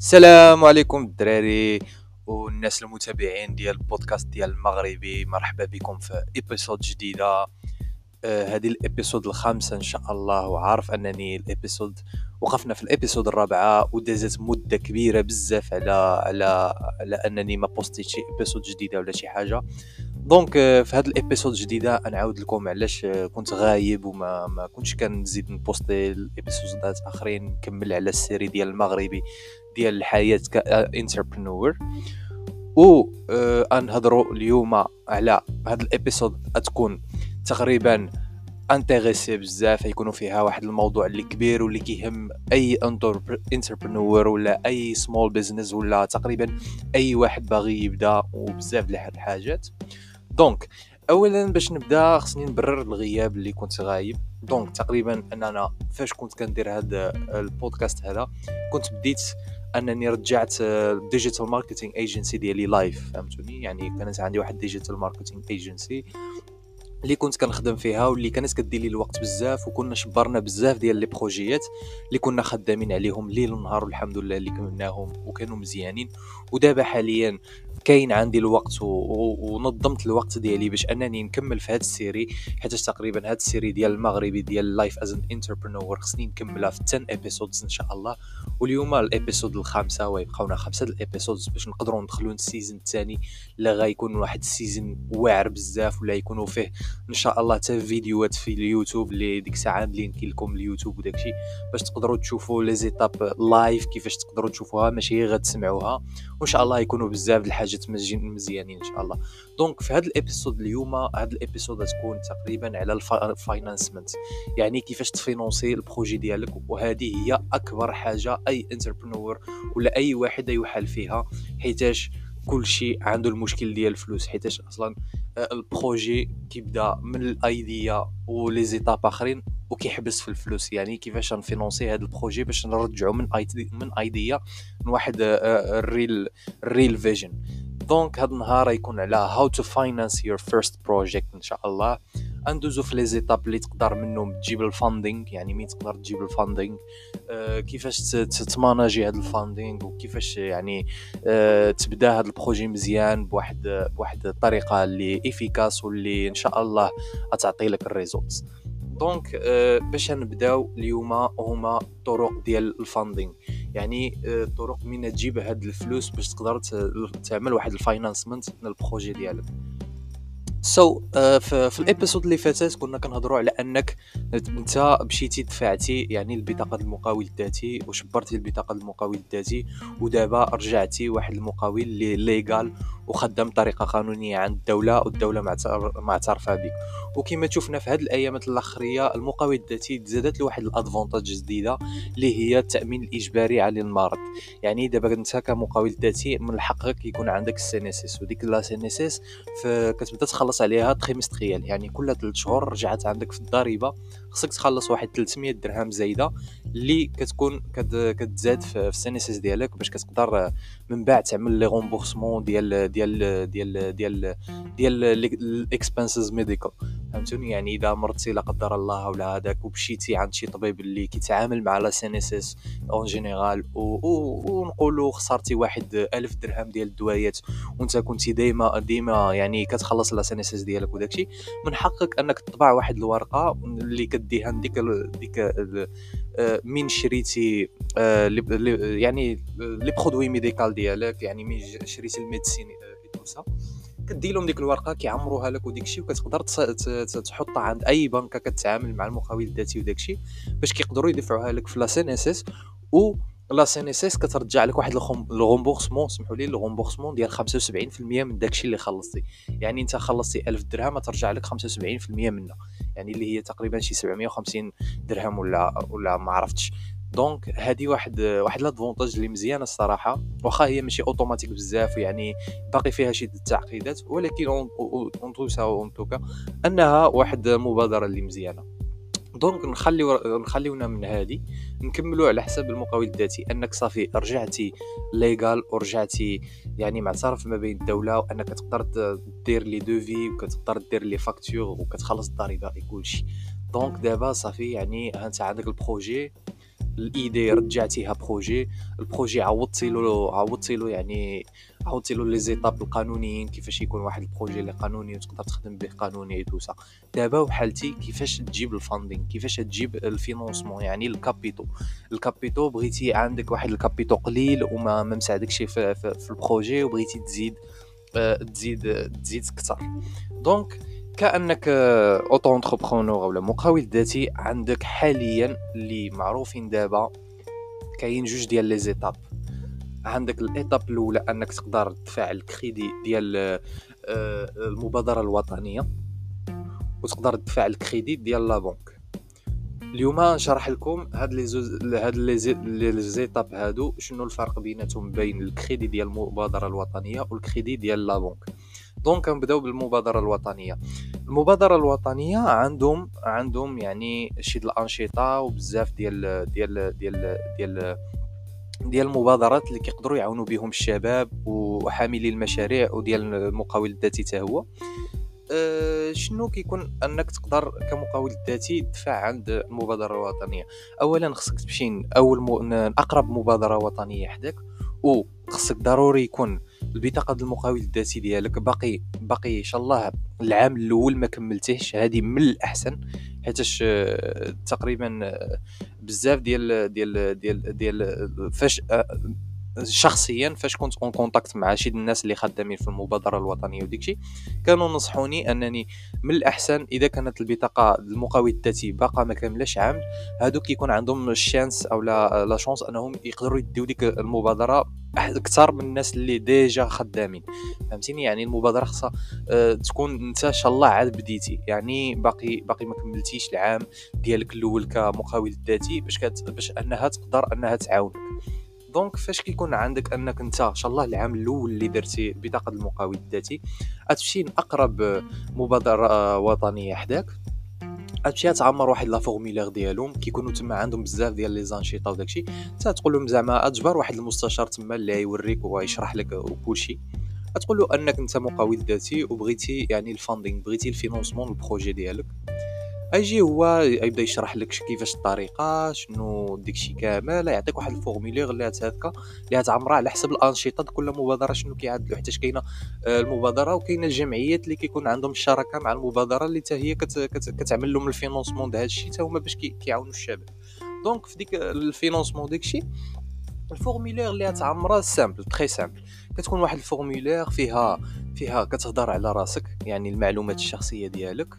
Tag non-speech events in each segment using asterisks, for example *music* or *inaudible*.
السلام عليكم الدراري والناس المتابعين ديال البودكاست ديال المغربي. مرحبا بكم في episode جديدة. آه هذه ال episode الخامسة إن شاء الله. وعارف أنني ال episode وقفنا في ال episode الرابعة ودازت مدة كبيرة بزاف على على على أنني ما بوستيت شي ابيسود جديدة ولا شي حاجة. donc آه، في هذا ال episode الجديدة نعاود لكم علاش آه، كنت غايب وما ما كنتش كنزيد نبوستي ال episode ات آخرين نكمل على ال série ديال المغربي. ديال الحياة ك entrepreneur و آه نهضروا اليوم على هذا ال episode تكون تقريبا intéressé بزاف يكونوا فيها واحد الموضوع اللي كبير واللي كيهم أي entrepreneur ولا أي small business ولا تقريبا أي واحد باغي يبدأ وبزاف د الحاجات. donc اولا باش نبدأ خصني نبرر الغياب اللي كنت غايب. donc تقريبا أننا فاش كنت كندير هذا البودكاست هذا كنت بديت أنني رجعت digital marketing agency ديالي live فهمتوني؟ يعني كانت عندي واحد digital marketing agency اللي كنت كنخدم فيها واللي كانت كدير لي الوقت بزاف وكنا شبرنا بزاف ديال les projets اللي كنا خدامين عليهم ليل ونهار والحمد لله اللي كملناهم وكانوا مزيانين. ودابا حاليا كاين عندي الوقت و... و... ونظمت الوقت ديالي باش انني نكمل في هذا ال série حيت تقريبا هذا ال série ديال المغربي ديال life as an entrepreneur خصني نكملها في 10 episodes إن شاء الله. واليوم ال episode الخامسة ويبقاونا خمسة ال episodes باش نقدروا ندخلوا ال season الثاني. لا غيكون واحد السيزون واعر بزاف ولا يكونوا فيه إن شاء الله حتى فيديوهات في اليوتيوب اللي ديك الساعة نلينكي لكم اليوتيوب وداكشي باش تقدروا تشوفوا les étapes live كيفاش تقدروا تشوفوها ماشي غير تسمعوها وإن شاء الله يكونوا بزاف د الحاجات مزيانين إن شاء الله. donc في هذا ال episode اليوم هذا ال episode تكون تقريبا على ال financement يعني كيفاش ت financer ال projet ديالك وهذه هي أكبر حاجة أي entrepreneur ولا أي واحد يحال فيها حيتاش كل شيء عنده المشكل ديال الفلوس حيتاش أصلا آه، ال projet كيبدا من ال idea و les étapes آخرين وكيحبس في الفلوس. يعني كيفاش ن financer هذا ال projet باش نرجعو من من idea من واحد ال real ال real vision donc هذا النهار يكون على how to finance your first project إن شاء الله. أندوزو في les étapes اللي تقدر منهم تجيب ال funding يعني مين تقدر تجيب ال funding؟ آه كيفاش ت manager هذا ال funding؟ وكيفاش يعني آه تبدا هذا ال projet مزيان بواحد بواحد الطريقة اللي efficace واللي إن شاء الله غتعطي لك ال results. donc آه باش نبداو اليوم هما طرق ديال ال funding. يعني آه طرق من تجيب هاد الفلوس باش تقدر تعمل واحد ال financement من ال projet ديالك. so so, uh, في, ال episode اللي فاتت كنا كنهضروا على أنك أنت مشيتي دفعتي يعني البطاقه المقاول الذاتي وشبرتي البطاقه المقاول الذاتي ودابا رجعتي واحد المقاول اللي légal وخدام بطريقه قانونية عند الدولة والدولة معترفه بك وكما تشوفنا في هذه الايامات الأخرية المقاول الذاتي زادت له واحد l'avantage جديدة اللي هي التأمين الإجباري على المرض. يعني دابا انت كمقاول ذاتي من حقك يكون عندك ال CNSS وديك la CNSS كتبدا تخلص عليها trimestriel. يعني كل 3 شهور رجعت عندك في الضريبة خصك تخلص واحد 300 درهم زايدة. اللي كتكون كتزاد في ال CNSS ديالك باش كتقدر من بعد تعمل les remboursements ديال ديال ديال ديال ديال ال expenses médical فهمتوني؟ يعني إذا مرضتي لا قدر الله ولا هذاك ومشيتي عند شي طبيب اللي كيتعامل مع la CNSS en général ونقولوا خسرتي واحد ألف درهم ديال الدوايات وأنت كنتي ديما ديما يعني كتخلص la CNSS ديالك وداكشي من حقك أنك تطبع واحد الورقة اللي كديها ديك ديك آه، من شريتي آه، يعني les produits médical ديالك يعني مين شريتي ال medicine تو كدي لهم ديك الورقة كيعمروها لك وديك الشيء وكتقدر تحطها عند أي بنكة كتعامل مع المقاول الذاتي وداك الشيء باش كيقدروا يدفعوها لك في la CNSS و la CNSS كترجع لك واحد ال remboursement سمحوا لي ال remboursement ديال 75% من داكشي اللي خلصتي. يعني أنت خلصتي 1000 درهم ترجع لك 75% منها. يعني اللي هي تقريبا شي 750 درهم ولا ولا ما عرفتش. donc هذه واحد واحد l'avantage اللي مزيانة الصراحة واخا هي ماشي أوتوماتيك بزاف يعني باقي فيها شي تعقيدات ولكن en tout ça en tout cas أنها واحد المبادره اللي مزيانة. donc نخليو نخليونا من هذه نكملوا على حساب المقاول الذاتي أنك صافي رجعتي légal ورجعتي يعني معترف ما بين الدولة وأنك تقدر دير les devis وكتقدر دير les factures وكتخلص الضريبه كلشي. donc دابا صافي يعني أنت عندك ال projet. ال idée رجعتيها projet. ال projet عوضتي له عوضتي له يعني عاودتي له les étapes القانونيين كيفاش يكون واحد ال projet اللي قانوني وتقدر تخدم به قانوني سا. دابا وحلتي كيفاش تجيب ال funding؟ كيفاش تجيب ال financement؟ يعني ال capital. ال capital بغيتي عندك واحد ال capital قليل وما ما مساعدكش في, في, في ال projet وبغيتي تزيد آه، تزيد تزيد أكثر donc كأنك auto-entrepreneur ولا مقاول ذاتي عندك حاليا اللي معروفين دابا كاين جوج ديال les étapes. عندك ال étape الأولى أنك تقدر تدفع الكريدي ديال آه، المبادرة الوطنية وتقدر تدفع الكريدي ديال la banque. اليوم نشرح لكم هاد لي زوز هاد les étapes هادو شنو الفرق بيناتهم بين الكريدي ديال المبادرة الوطنية والكريدي ديال la banque. donc نبداو بالمبادرة الوطنية. المبادرة الوطنية عندهم عندهم يعني شي الأنشطة وبزاف ديال ديال ديال ديال ديال المبادرات اللي كيقدروا يعاونوا بهم الشباب وحاملي المشاريع وديال المقاول الذاتي حتى هو. أه شنو كيكون أنك تقدر كمقاول ذاتي تدفع عند المبادرة الوطنية؟ اولا خصك تمشي أول م... أقرب مبادرة وطنية حداك وخصك ضروري يكون البطاقه المقاول الذاتي ديالك. باقي باقي إن شاء الله العام الأول ما كملتيهش هذه من الأحسن حيتاش آه، تقريبا آه، بزاف ديال ديال ديال ديال فاش آه، شخصيا فاش كنت en contact مع شي الناس اللي خدامين في المبادرة الوطنية وديكشي كانوا نصحوني أنني من الأحسن إذا كانت البطاقة المقاول الذاتي باقا ما كاملاش عام هادوك يكون عندهم ال chance أو لا la chance أنهم يقدروا يديو ديك المبادرة أكثر من الناس اللي déjà خدامين. فهمتيني؟ يعني المبادرة خصها أه تكون أنت إن شاء الله عاد بديتي. يعني باقي باقي ما كملتيش العام ديالك الأول كمقاول ذاتي باش. باش أنها تقدر أنها تعاونك. donc فاش كيكون عندك انك انت ان شاء الله العام الأول اللي درتي بطاقة المقاول الذاتي غتمشي لاقرب مبادرة وطنية حداك. غتمشي تعمر واحد la formulaire ديالهم كيكونوا تما عندهم بزاف ديال لي زانشيطا وداكشي. حتى تقول لهم زعما أجبر واحد المستشار تما اللي يوريك ويشرح لك وكلشي. تقول له أنك أنت مقاول ذاتي وبغيتي يعني ال funding بغيتي ال financement ال projet ديالك. ايجي هو يبدا يشرح لك كيفاش الطريقة شنو داكشي كامل يعطيك واحد ال formulaire اللي هكا اللي تعمرها على حسب الأنشطة كل مبادرة شنو كيعدلوا. حيت كاينة آه، المبادرة وكاينة الجمعيات اللي كيكون عندهم الشراكه مع المبادرة اللي حتى هي كت كت كتعمل لهم ال financement ديال هادشي. حتى هما باش كيعاونوا الشباب. donc في ديك ال financement داكشي ال formulaire اللي تعمرها simple très simple كتكون واحد ال formulaire فيها فيها كتهضر على راسك يعني المعلومات الشخصية ديالك.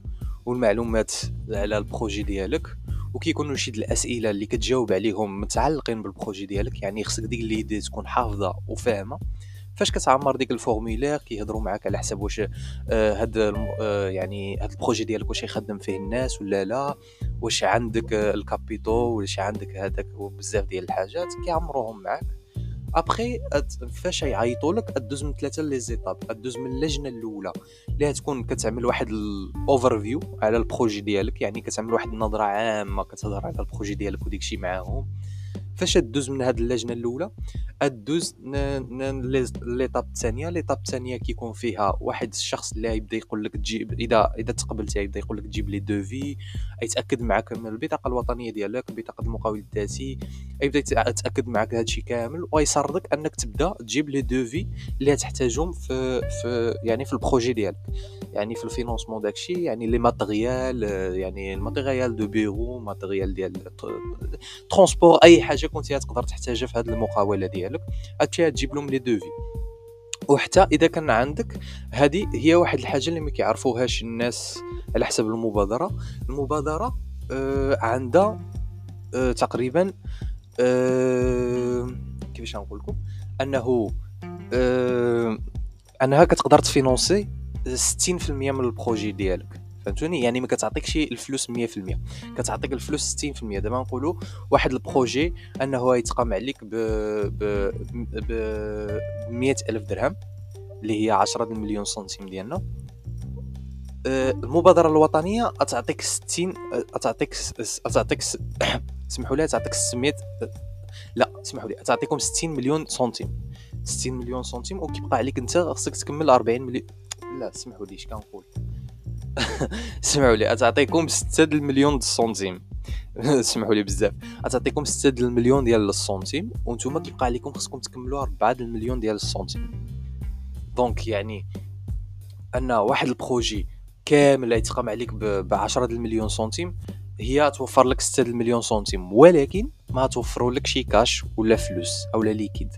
والمعلومات على ال projet ديالك وكيكونوا شي الأسئلة اللي كتجاوب عليهم متعلقين بال projet ديالك يعني خصك ديك l'idée تكون حافظة وفاهمة. فاش كتعمر ديك ال formulaire كيهضروا معاك على حسب واش آه هاد آه يعني هاد ال projet ديالك واش يخدم فيه الناس ولا لا واش عندك آه ال capital واش عندك هذاك وبزاف ديال الحاجات كيعمروهم معاك. ابخي فاش يعيطوا لك أدوز من ثلاثة les étapes أدوز من اللجنة الأولى اللي تكون كتعمل واحد ال overview على ال projet ديالك يعني كتعمل واحد النظرة عامة كتهضر على ال projet ديالك وديكشي معاهم. فاش دوز من هاد اللجنة الأولى ادوز l'étape الثانية l'étape الثانية كيكون فيها واحد الشخص اللي يبدا يقول لك تجيب إذا إذا تقبلتي يبدا يقول لك تجيب les devis يتأكد معك من البطاقة الوطنية ديالك بطاقة المقاول الذاتي يبدا يتأكد معك هادشي كامل ويسردك أنك تبدا تجيب les devis اللي تحتاجهم في في يعني في ال projet ديالك. يعني في ال financement داكشي يعني les matériels يعني ال matériel de bureau matériel ديال transport أي حاجة كنتي تقدر تحتاجها في هذه المقاولة ديالك. غتمشي تجيب لهم les devis. وحتى إذا كان عندك هذه هي واحد الحاجة اللي ما كيعرفوهاش الناس على حسب المبادرة. المبادرة آه عندها آه تقريبا آه كيفاش نقول لكم؟ أنه آه أنها كتقدر ت financer 60% من ال projet ديالك. فهمتوني؟ يعني ما كتعطيكش الفلوس 100% كتعطيك الفلوس 60% دابا نقولوا واحد projet انه يتقام عليك ب ب ب 100 ألف درهم اللي هي 10 مليون سنتيم ديالنا. أه، المبادرة الوطنية تعطيك 60 تعطيك تعطيك سمحوا لي تعطيك 600 لا سمحوا لي تعطيكم 60 مليون سنتيم. 60 مليون سنتيم وكيبقى عليك أنت خصك تكمل 40 مليون لا سمحوا لي اش كنقول؟ *laughs* سمعوا لي تعطيكم 6 المليون السنتيم اسمحوا *laughs* لي بزاف. غتعطيكم 6 المليون ديال السنتيم وأنتم كيبقى عليكم خصكم تكملوا 4 المليون ديال السنتيم. donc يعني أن واحد projet كامل يتقام عليك ب 10 المليون سنتيم هي توفر لك 6 المليون سنتيم ولكن ما توفروا لك شي كاش ولا فلوس أو لا liquide.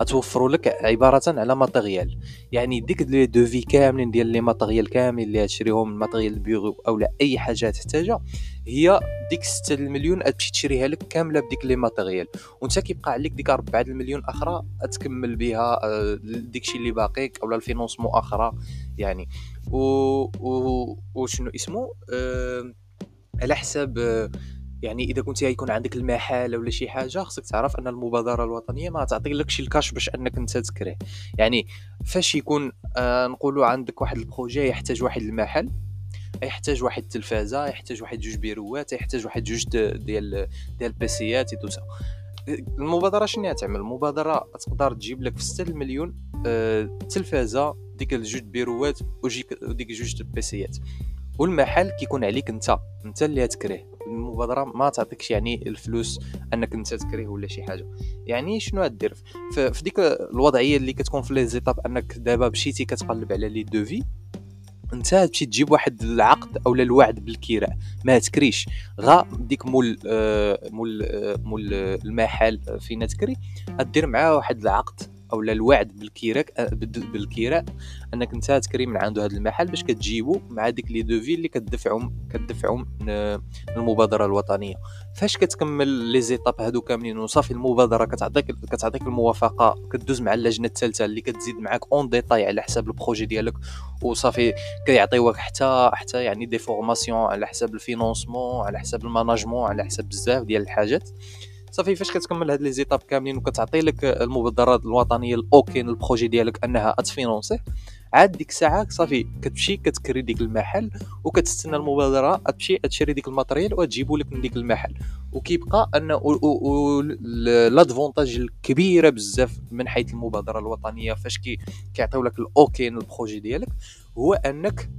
اتوفروا لك عبارة على matériel. يعني ديك les devis كاملين ديال les matériels كاملين اللي تشريهم matériel أو لا أي حاجة تحتاجها هي ديك 6 المليون تمشي تشريها لك كاملة بديك les matériels. وأنت كيبقى عليك ديك 4 المليون أخرى تكمل بها آه، ديكشي اللي باقيك اولا ال financement أخرى. يعني و, و... وشنو اسمه أه... على حساب يعني إذا كنت يكون عندك المحل ولا شي حاجة خصك تعرف أن المبادرة الوطنية ما تعطي لكش الكاش باش أنك أنت تكريه. يعني فاش يكون آه نقولوا عندك واحد projet يحتاج واحد المحل يحتاج واحد التلفازة يحتاج واحد جوج بيروات يحتاج واحد جوج ديال ديال البيسيات و tout ça المبادرة شنو تعمل؟ المبادرة تقدر تجيب لك في 6 مليون آه تلفازة ديك الجوج بيروات وديك جوج بيسيات والمحل كيكون عليك انت انت اللي تكريه. المبادرة ما تعطيكش يعني الفلوس انك انت تكريه ولا شي حاجة. يعني شنو غدير في ديك الوضعية اللي كتكون في لي انك دابا مشيتي كتقلب على les devis انت تمشي تجيب واحد العقد أو الوعد بالكراء ما تكريش. غا ديك مول آه مول آه مول المحل فين تكري دير معاه واحد العقد. أو الوعد بالكراء بالكراء أنك أنت تكري من عنده هذا المحل باش كتجيبو مع ديك les devis اللي كتدفعهم كتدفعهم المبادرة الوطنية. فاش كتكمل les étapes هادو كاملين وصافي المبادرة كتعطيك كتعطيك الموافقة كدوز مع اللجنة الثالثة اللي كتزيد معاك en détail على حساب ال projet ديالك وصافي كيعطيوك حتى حتى يعني des formations على حساب ال financement على حساب ال management على حساب بزاف ديال الحاجات. صافي فاش كتكمل هاد les étapes كاملين وكتعطي لك المبادرات الوطنية ال OK ال projet ديالك أنها ت financer عاد ديك الساعة صافي كتمشي كتكري ديك المحل وكتستنى المبادرة تمشي تشري ديك ال matériel وتجيبو لك من ديك المحل. وكيبقى un avantage الكبيرة بزاف من حيث المبادرة الوطنية فاش كي كيعطيو لك ال OK ال projet ديالك هو أنك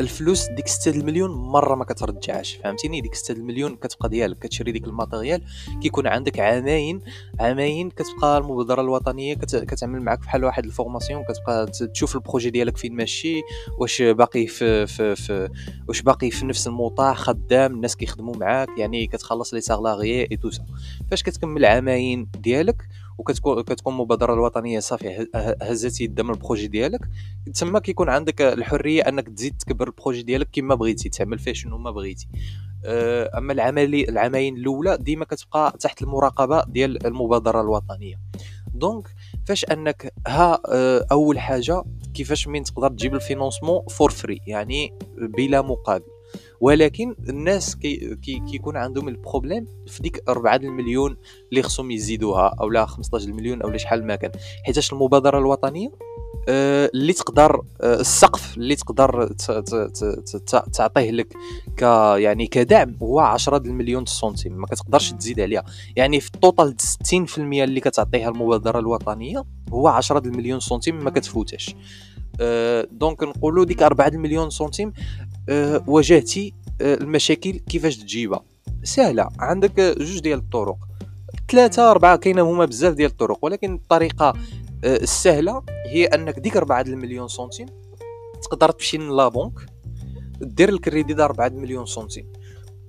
الفلوس ديك 6 المليون مرة ما كترجعش فهمتيني؟ ديك 6 المليون كتبقى ديالك كتشري ديك ال matériel كيكون عندك عامين عامين كتبقى المبادرة الوطنية كت... كتعمل معك بحال واحد ال formation كتبقى تشوف ال projet ديالك فين ماشي واش باقي في في, في واش باقي في نفس الموضع خدام الناس كيخدموا معاك يعني كتخلص les salariés et tout فاش كتكمل عامين ديالك وكتكون كتكون المبادره الوطنية صافي هزت يدها من ال projet ديالك. تما كيكون عندك الحرية أنك تزيد تكبر ال projet ديالك كما بغيتي تعمل فيه شنو ما بغيتي. آه، أما العملي العامين الأولى ديما كتبقى تحت المراقبة ديال المبادرة الوطنية. donc فاش انك ها آه، أول حاجة كيفاش من تقدر تجيب ال financement for free يعني بلا مقابل. ولكن الناس كي كي كيكون عندهم ال problème في ديك 4 المليون اللي خصهم يزيدوها أو لا 15 المليون أو شحال ما كان. حيتاش المبادرة الوطنية آه، اللي تقدر آه، السقف اللي تقدر تعطيه لك ك يعني كدعم هو 10 المليون سنتيم ما كتقدرش تزيد عليها. يعني في ال total 60% اللي كتعطيها المبادرة الوطنية هو 10 المليون سنتيم ما كتفوتش donc نقولوا ديك 4 المليون سنتيم أه واجهتي أه المشاكل كيفاش تجيبها؟ سهلة عندك جوج ديال الطرق. ثلاثة أربعة كاينة هما بزاف ديال الطرق ولكن الطريقة السهلة هي أنك ديك 4 المليون سنتيم تقدر تمشي la banque دير الكريدي د 4 مليون سنتيم.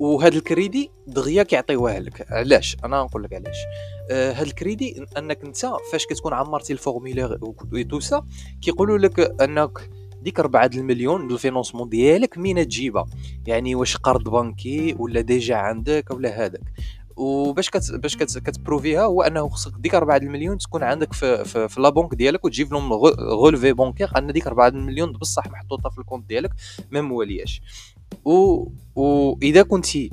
وهذا الكريدي دغيا كيعطيوه لك. علاش؟ أنا نقول لك علاش. آه هذا الكريدي أنك انت فاش كتكون عمرتي ال formulaire و tout ça كيقولوا لك أنك ديك 4 المليون ال financement ديالك مين تجيبها. يعني واش قرض بنكي ولا déjà عندك ولا هذاك وباش كت باش كت كت prouver ها هو أنه خصك ديك 4 المليون تكون عندك في في, في la banque ديالك وتجيب لهم relevé bancaire أن ديك 4 المليون بصح محطوطة في ال compte ديالك ماماليهاش. و واذا كنتي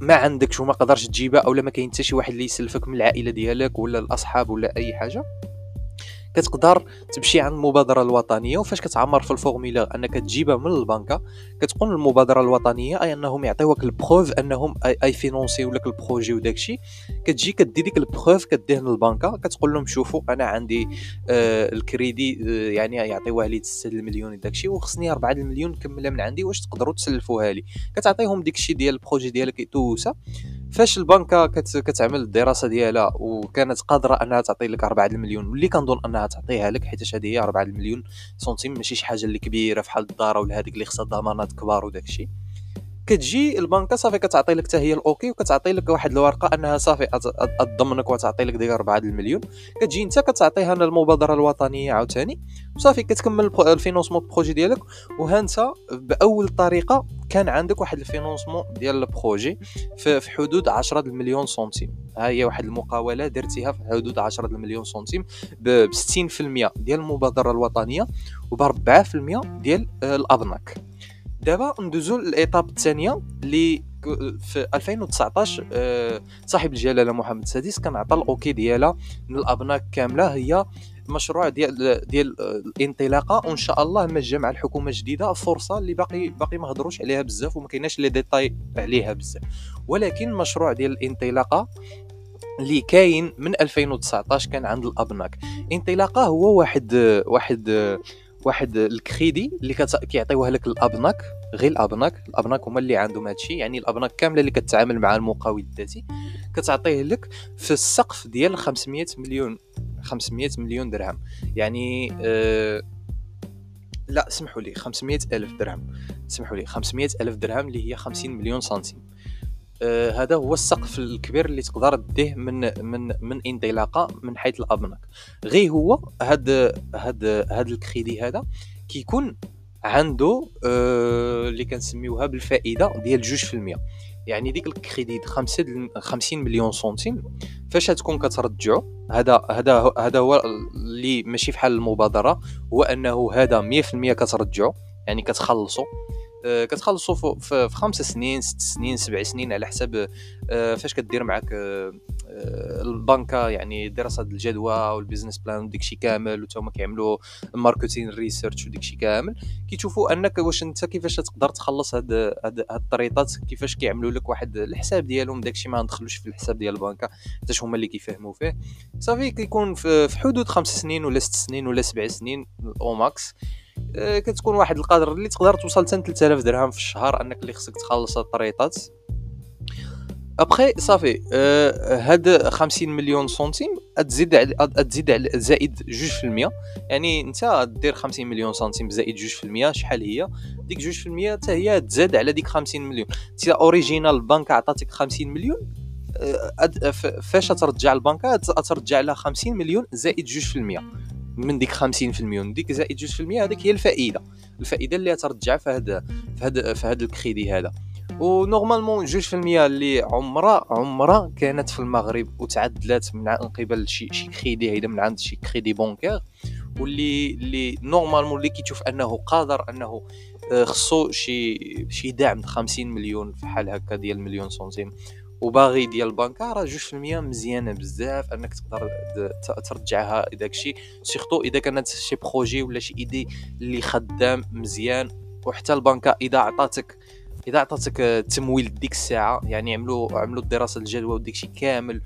ما عندكش وما قدرش تجيبها أو ما كاين حتى شي واحد اللي يسلفك من العائلة ديالك ولا الأصحاب ولا أي حاجة كتقدر تمشي عند المبادرة الوطنية وفاش كتعمر في ال formulaire أنك تجيبها من البنكة كتقول المبادرة الوطنية أي أنهم يعطيوك ال preuve أنهم اي financer و لك ال projet وداكشي كتجي كدي ديك ال preuve كديه للبنكة كتقول لهم شوفوا أنا عندي آه الكريدي آه يعني يعطيوها لي 6 المليون داكشي وخصني 4 المليون نكملها من عندي واش تقدروا تسلفوها لي؟ كتعطيهم ديك ديال ال projet ديالك tout ça فاش البنكة كت... كتعمل الدراسة ديالها وكانت قادرة أنها تعطي لك 4 المليون واللي كنظن أنها تعطيها لك حيت هذه هي 4 المليون سنتيم ماشي شي حاجة اللي كبيرة فحال الدار ولا هذيك اللي خصها ضمانات كبار وداك الشيء كتجي البنكة صافي كتعطي لك حتى هي ال OK وكتعطي لك واحد الورقة أنها صافي تضمنك وتعطي لك ديك 4 المليون. كتجي أنت كتعطيها للمبادره الوطنية عاوتاني. وصافي كتكمل ال financement projet ديالك. وها أنت بأول طريقة كان عندك واحد financement ديال ال projet في حدود 10 المليون سنتيم. ها هي واحد المقاولة درتيها في حدود 10 المليون سنتيم ب 60% ديال المبادرة الوطنية وب 4% ديال الأبناك. دابا ندوزو ل l'étape الثانية اللي في 2019 آه، صاحب الجلالة محمد السادس كان عطى ال OK ديالها من الابناك كاملة. هي مشروع ديال ديال الانطلاقة. وإن شاء الله ما جا مع الحكومة الجديدة فرصة اللي باقي باقي ما هضروش عليها بزاف وما كايناش les détails عليها بزاف. ولكن مشروع ديال الانطلاقة اللي كاين من 2019 كان عند الابناك انطلاقة هو واحد واحد واحد الكريدي اللي كيعطيوها لك الأبناك غير الأبناك. الأبناك هما اللي عندهم هادشي. يعني الأبناك كاملة اللي كتعامل مع المقاول الذاتي كتعطيه لك في السقف ديال 500 مليون 500 مليون درهم. يعني آه لا سمحوا لي 500 ألف درهم. سمحوا لي 500 ألف درهم اللي هي 50 مليون سنتيم. هذا هو السقف الكبير اللي تقدر تديه من من من انطلاقة من حيث الابنك غير هو هاد هاد هاد الكريدي هذا كيكون عنده آه اللي كنسميوها بالفائدة ديال 2% يعني ديك الكريدي 50 مليون سنتيم فاش تكون كترجعو؟ هذا هذا هذا هو اللي ماشي فحال المبادرة هو أنه هذا 100% كترجعو يعني كتخلصو. آه، كتخلصوا في خمس سنين ست سنين سبع سنين على حسب آه، فاش كدير معاك آه، البنكة يعني دراسه الجدوى وال business plan وداكشي كامل وتا هما كيعملوا ال marketing research وداكشي كامل كيشوفوا أنك واش أنت كيفاش تقدر تخلص هاد هاد, هاد ال traites ات كيفاش كيعملوا لك واحد الحساب ديالهم داكشي ما ندخلوش في الحساب ديال البنكة حتى هما اللي كيفهموا فيه. صافي كيكون في حدود خمس سنين ولا ست سنين ولا سبع سنين au max آه، كتكون واحد القدر اللي تقدر توصل حتى 3000 درهم في الشهر انك اللي خصك تخلص ال traites ات. ابخي صافي آه هاد 50 مليون سنتيم تزيد تزيد زائد 2% يعني انت دير 50 مليون سنتيم زائد 2% شحال هي؟ ديك 2% حتى هي تزاد على ديك 50 مليون. انت original البنك عطاتك 50 مليون آه فاش ترجع البنكه ترجع لها 50 مليون زائد 2% من ديك 50% ديك زائد 2% هذيك هي الفائدة. الفائدة اللي ترجع في هذا في هذا في هذا الكريدي هذا. و normalement 2% اللي عمرها عمرها كانت في المغرب وتعدلات من قبل شي شي كريدي هيدا من عند شي crédit bancaire. واللي اللي normalement اللي كيتشوف أنه قادر أنه آه، خصو شي شي دعم 50 مليون في حال هكا ديال مليون سنتيم. وباغي ديال البنكة راه في المية مزيانة بزاف أنك تقدر ترجعها داكشي surtout إذا كانت شي projet ولا شي idée اللي خدام مزيان وحتى البنكة إذا عطاتك إذا عطاتك التمويل ديك الساعة يعني عملوا عملوا دراسه الجدوى وديك كامل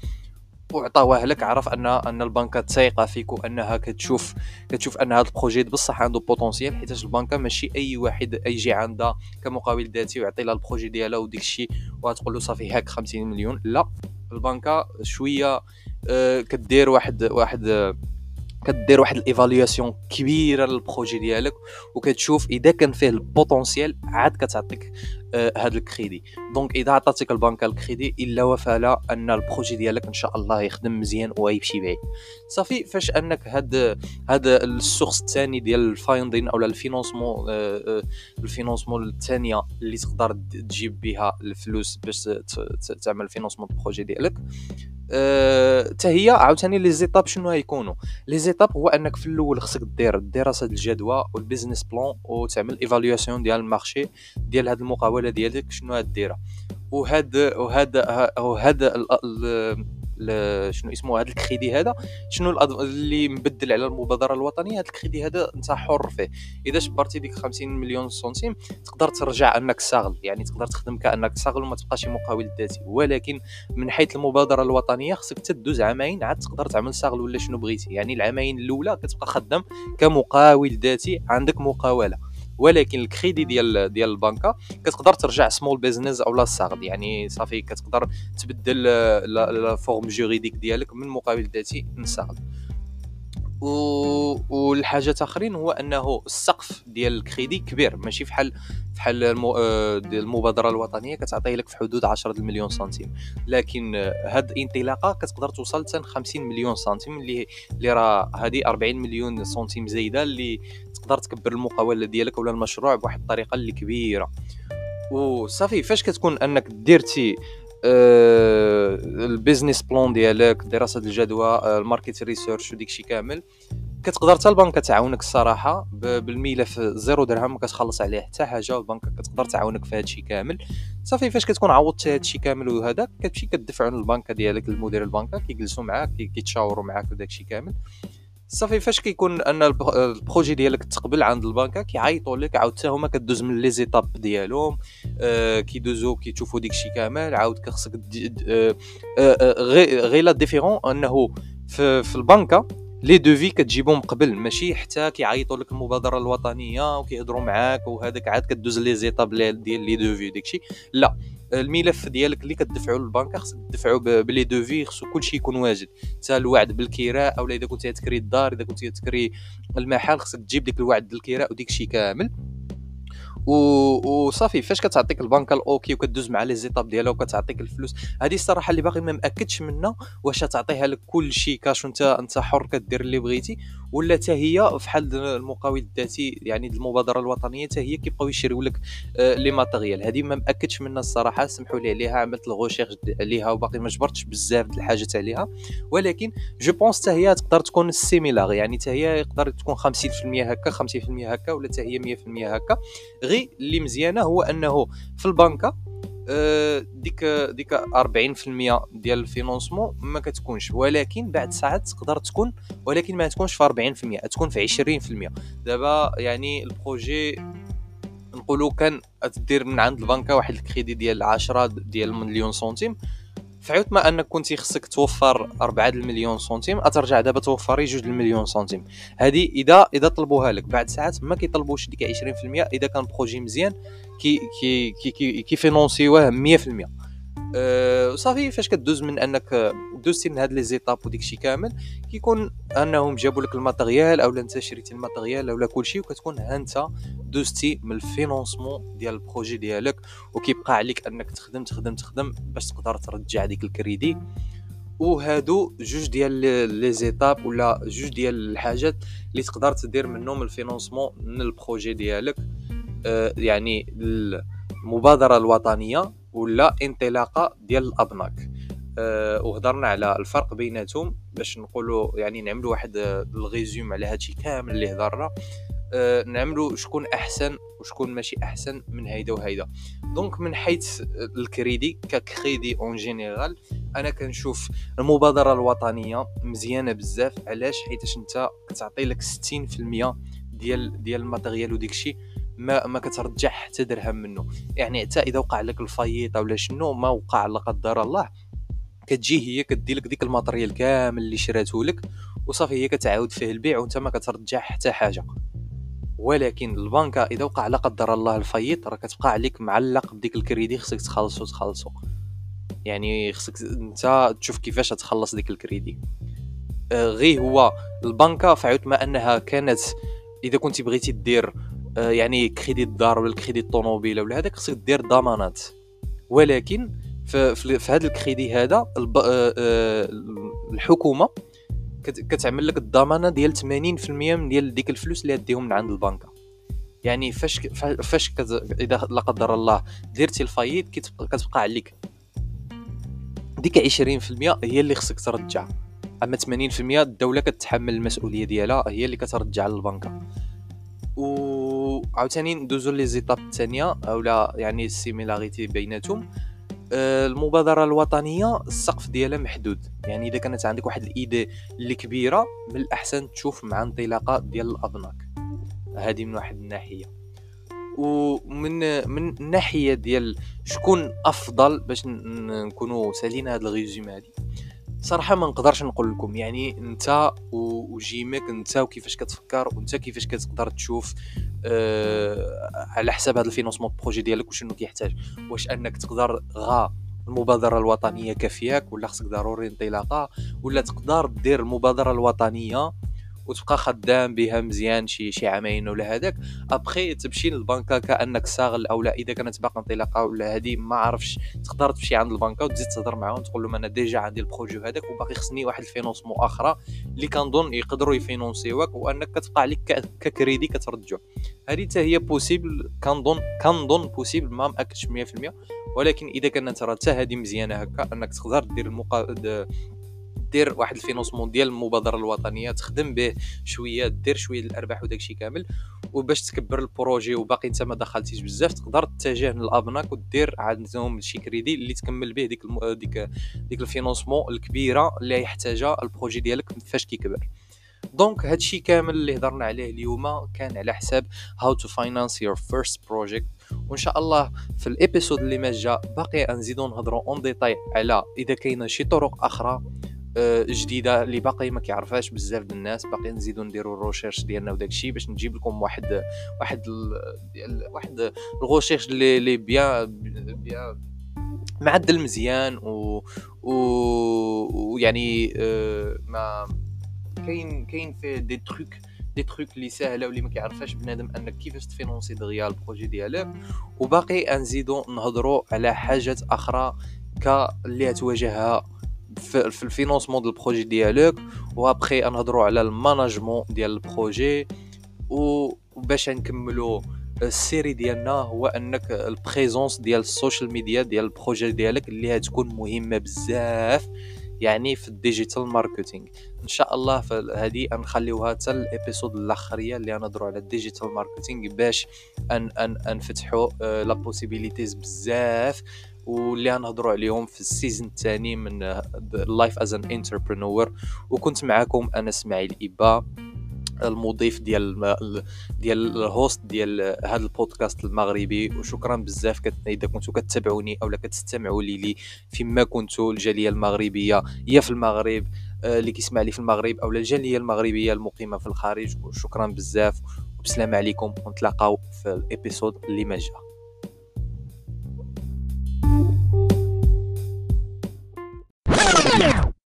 وعطاوه لك عرف ان أن البنكه تايقه فيك وأنها كتشوف كتشوف أن هذا ال projet بصح عنده potentiel حيت البنكه ماشي أي واحد يجي عندها كمقاول ذاتي ويعطي لها ال projet ديالها وديك الشيء وتقول له صافي هاك 50 مليون. لا البنكه شوية آه، كدير واحد واحد كدير واحد ال évaluation كبيرة لل projet ديالك وكتشوف إذا كان فيه ال potentiel عاد كتعطيك. هذا آه ال crédit. donc إذا عطاتك البنكه الكريدي إلا voilà أن ال projet ديالك إن شاء الله يخدم مزيان ويمشي بعيد. صافي فاش أنك هاد هاد ال source الثاني ديال ال funding أو ال financement آه آه ال financement الثانية اللي تقدر تجيب بها الفلوس باش تعمل ال financement ال projet ديالك حتى هي عاوتاني les étapes شنو غيكونوا؟ les étapes هو أنك في الأول خصك دير دراسة الجدوى وال business plan وتعمل évaluation ديال ال marché ديال هاد المقاوله ديالك شنو غديرها وهاد وهذا وهذا شنو اسمه هذا الكريدي هذا شنو اللي مبدل على المبادرة الوطنية هذا الكريدي هذا انت حر فيه. إذا شبرتي ديك 50 مليون سنتيم تقدر ترجع أنك SARL يعني تقدر تخدم كأنك SARL وما تبقاش مقاول ذاتي. ولكن من حيث المبادرة الوطنية خصك تدوز عامين عاد تقدر تعمل SARL ولا شنو بغيتي. يعني العامين الأولى كتبقى خدام كمقاول ذاتي عندك مقاولة. ولكن الكريدي ديال ديال البنكة كتقدر ترجع small business أو لا SARL. يعني صافي كتقدر تبدل la forme juridique ديالك من مقاول ذاتي ل SARL و... والحاجة اخرين هو أنه السقف ديال الكريدي كبير. ماشي فحال فحال آه، المبادرة الوطنية كتعطيه لك في حدود 10 مليون سنتيم. لكن هاد الانطلاقة كتقدر توصل حتى 50 مليون سنتيم اللي اللي راه هذه 40 مليون سنتيم زايدة اللي تقدر تكبر المقاولة ديالك ولا المشروع بواحد الطريقة اللي كبيرة. وصافي فاش كتكون أنك درتي آه ال business plan ديالك دراسة الجدوى آه ال market research وديك كامل كتقدر حتى البنكه تعاونك الصراحة بالملف zéro درهم ما كتخلص عليه حتى حاجة البنكه كتقدر تعاونك في هادشي كامل. صافي فاش كتكون عوضتي هادشي كامل وهذا كتمشي كتدفعوا للبنكه ديالك للمدير البنكه كيجلسوا معاك كيتشاوروا معاك وداكشي كامل. صافي فاش كيكون أن ال projet ديالك تقبل عند البنكه كيعيطوا لك عاود حتى هما كدوز من les étapes ديالهم آه كيدوزو كيشوفوا ديك الشيء كامل عاود خصك آه آه غير la différence أنه في, في البنكه les devis كتجيبهم قبل ماشي حتى كيعيطوا لك المبادرة الوطنية وكيهضروا معاك وهذاك عاد كدوز les étapes ديال les devis داكشي لا. الملف ديالك اللي كتدفعوا للبنك خصك تدفعوا ب les devis خصو كلشي يكون واجد. حتى الوعد بالكراء أولا إذا كنتي تكري الدار إذا كنتي تكري المحل خصك تجيب ديك الوعد بالكراء وديك الشيء كامل. وصافي فاش كتعطيك البنكه ال OK وكدوز مع les étapes ديالها وكتعطيك الفلوس هذه الصراحة اللي باقي ما مأكدش منها واش تعطيها لك كل شيء كاش وانت انت حر كدير اللي بغيتي. ولا حتى هي فحال المقاول الذاتي يعني المبادرة الوطنية حتى هي كيبقاو يشريو لك آه، les matériels. هذه ما مأكدش منها الصراحة سمحوا لي عليها عملت ال recherche عليها وباقي ما جبرتش بزاف الحاجات عليها. ولكن je pense حتى هي تقدر تكون similaire يعني حتى هي يقدر تكون 50% هكا 50% هكا ولا حتى هي 100% هكا. غير اللي مزيانة هو أنه في البنكة ديك ديك 40% ديال ال financement ما كتكونش. ولكن بعد ساعات تقدر تكون ولكن ما تكونش في 40% تكون في 20% دابا يعني ال projet نقولوا كان تدير من عند البنكة واحد الكريدي ديال 10 ديال مليون سنتيم. فعوت ما أنك كنتي خصك توفر 4 المليون سنتيم أترجع دابا توفري 2 المليون سنتيم. هذه إذا إذا طلبوها لك بعد ساعات ما كيطلبوش ديك 20% إذا كان projet مزيان كي كي كي كيفينونسيوه 100% أه فاش كدوز من أنك دوزتي من هاد les étapes وديك الشيء كامل كيكون أنهم جابوا لك ال matériel اولا انت شريتي ال matériel اولا كلشي وكتكون ها أنت دوزتي من ال financement ديال ال projet ديالك وكيبقى عليك أنك تخدم تخدم تخدم باش تقدر ترجع ديك الكريدي. وهادو جوج ديال les étapes ولا جوج ديال الحاجات اللي تقدر تدير منهم ال financement من ال projet ديالك. آه يعني المبادرة الوطنية ولا انطلاقة ديال الأبناك. أه وهضرنا على الفرق بيناتهم باش نقولوا يعني نعملوا واحد ال résumé على هادشي كامل اللي هضرنا. أه نعملوا شكون أحسن وشكون ماشي أحسن من هيدا وهيدا. donc من حيث ال crédit ك crédit en général أنا كنشوف المبادرة الوطنية مزيانة بزاف. علاش؟ حيتاش أنت كتعطي لك 60% ديال ديال ال matériel وديك الشيء ما ما كترجع حتى درهم منه. يعني حتى إذا وقع لك ال faillite ولا شنو ما وقع لا قدر الله. كتجي هي كتدي لك ديك ال matériel كامل اللي شراته لك وصافي هي كتعاود فيه البيع وانت ما كترجع حتى حاجة. ولكن البنكة إذا وقع لا قدر الله ال faillite راه كتبقى عليك معلق بديك الكريدي خصك تخلصو تخلصو. يعني خصك انت تشوف كيفاش تخلص ديك الكريدي. آه غير هو البنكة فعوت ما أنها كانت إذا كنتي بغيتي دير يعني كريدي الدار ولا كريدي الطوموبيله ولا هذاك خصك دير ضمانات ولكن في, في, هذا الكريدي هذا. آه، آه، الحكومة كتعمل لك الضمانة ديال 80% من ديال ديك الفلوس اللي ديهم من عند البنكه يعني فاش فاش. إذا لا قدر الله درتي ال faillite كتبقى عليك ديك 20% هي اللي خصك ترجع أما 80% الدولة كتحمل المسؤولية ديالها هي اللي كترجع للبنكه و عاوتاني ندوزو les étapes الثانية أولا يعني ال similarité بيناتهم. آه، المبادرة الوطنية السقف ديالها محدود. يعني إذا كانت عندك واحد ال idée اللي كبيرة من الأحسن تشوف مع انطلاقة ديال الأبناك. هذه من واحد الناحية. ومن من الناحيه ديال شكون أفضل باش نكونوا سالينا هذا ال résumé هذه صراحة ما نقدرش نقول لكم. يعني انت وجيمك انت وكيفاش كتفكر وانت كيفاش كتقدر تشوف آه على حساب هذا ال financement projet ديالك وشنو كيحتاج. واش انك تقدر غا المبادرة الوطنية كافياك ولا خصك ضروري انطلاقة ولا تقدر دير المبادرة الوطنية وتبقى خدام بها مزيان شي شي عامين ولا هذاك. ابخي تمشي للبنكة كأنك ساغل أو لا إذا كانت باقا انطلاقة ولا هذه ما عرفش تقدر تمشي عند البنكة وتزيد تهضر معاهم تقول لهم أنا déjà عندي ال projet هذاك وباقي خصني واحد ال financement أخرى اللي كنظن يقدروا يفينونسيوك وأنك كتبقى عليك ككريدي كترجع هذه حتى هي possible كنظن كنظن possible ما مأكدش 100% ولكن إذا كانت راه حتى هذه مزيانة هكا أنك تقدر دير المقا... دير واحد ال financement ديال المبادرة الوطنية تخدم به شوية دير شوية الأرباح وداكشي كامل. وباش تكبر ال projet وباقي انت ما دخلتيش بزاف تقدر تتجه للابناك ودير عندهم شي كريدي اللي تكمل به ديك الم... ديك ديك ال financement الكبيرة اللي يحتاجها ال projet ديالك فاش كيكبر. donc هادشي كامل اللي هضرنا عليه اليوم كان على حساب how to finance your first project وإن شاء الله في ال épisode اللي ما جا باقي نزيدو نهضروا en détail على إذا كاينة شي طرق أخرى جديدة اللي باقي ما كيعرفهاش بزاف د الناس. باقي نزيدو نديرو ال recherches ديالنا وداك الشيء باش نجيب لكم واحد واحد ال... واحد ال recherche اللي اللي bien bien معدل مزيان و ويعني آه، ما كاين كاين في des trucs des trucs اللي ساهلة واللي ما كيعرفهاش بنادم أنك كيفاش تفينونسي دغيا ال projet ديالك. وباقي نزيدو نهضروا على حاجات أخرى ك اللي تواجهها في, في ال financement ديال ال projet ديالك وابخي نهضروا على ال management ديال ال projet وباش نكملوا ال série ديالنا هو أنك ال présence ديال ال social media ديال ال projet ديالك اللي هتكون مهمة بزاف يعني في ال digital marketing إن شاء الله هذه نخليوها حتى ال épisode الأخرية اللي نهضروا على ال digital marketing باش ان ان نفتحوا لا possibilities بزاف. واللي غنهضروا عليهم في ال season الثاني من life as an entrepreneur وكنت معكم أنا إسماعيل ابا المضيف ديال ديال ال host ديال هذا البودكاست المغربي. وشكرا بزاف إذا كنتو كتابعوني اولا كتستمعوا لي لي فيما كنتو الجالية المغربية. يا في المغرب آه، اللي كيسمع لي في المغرب أو الجالية المغربية المقيمة في الخارج. شكرا بزاف. وبسلام عليكم. ونتلاقاو في الإبيسود اللي ما جا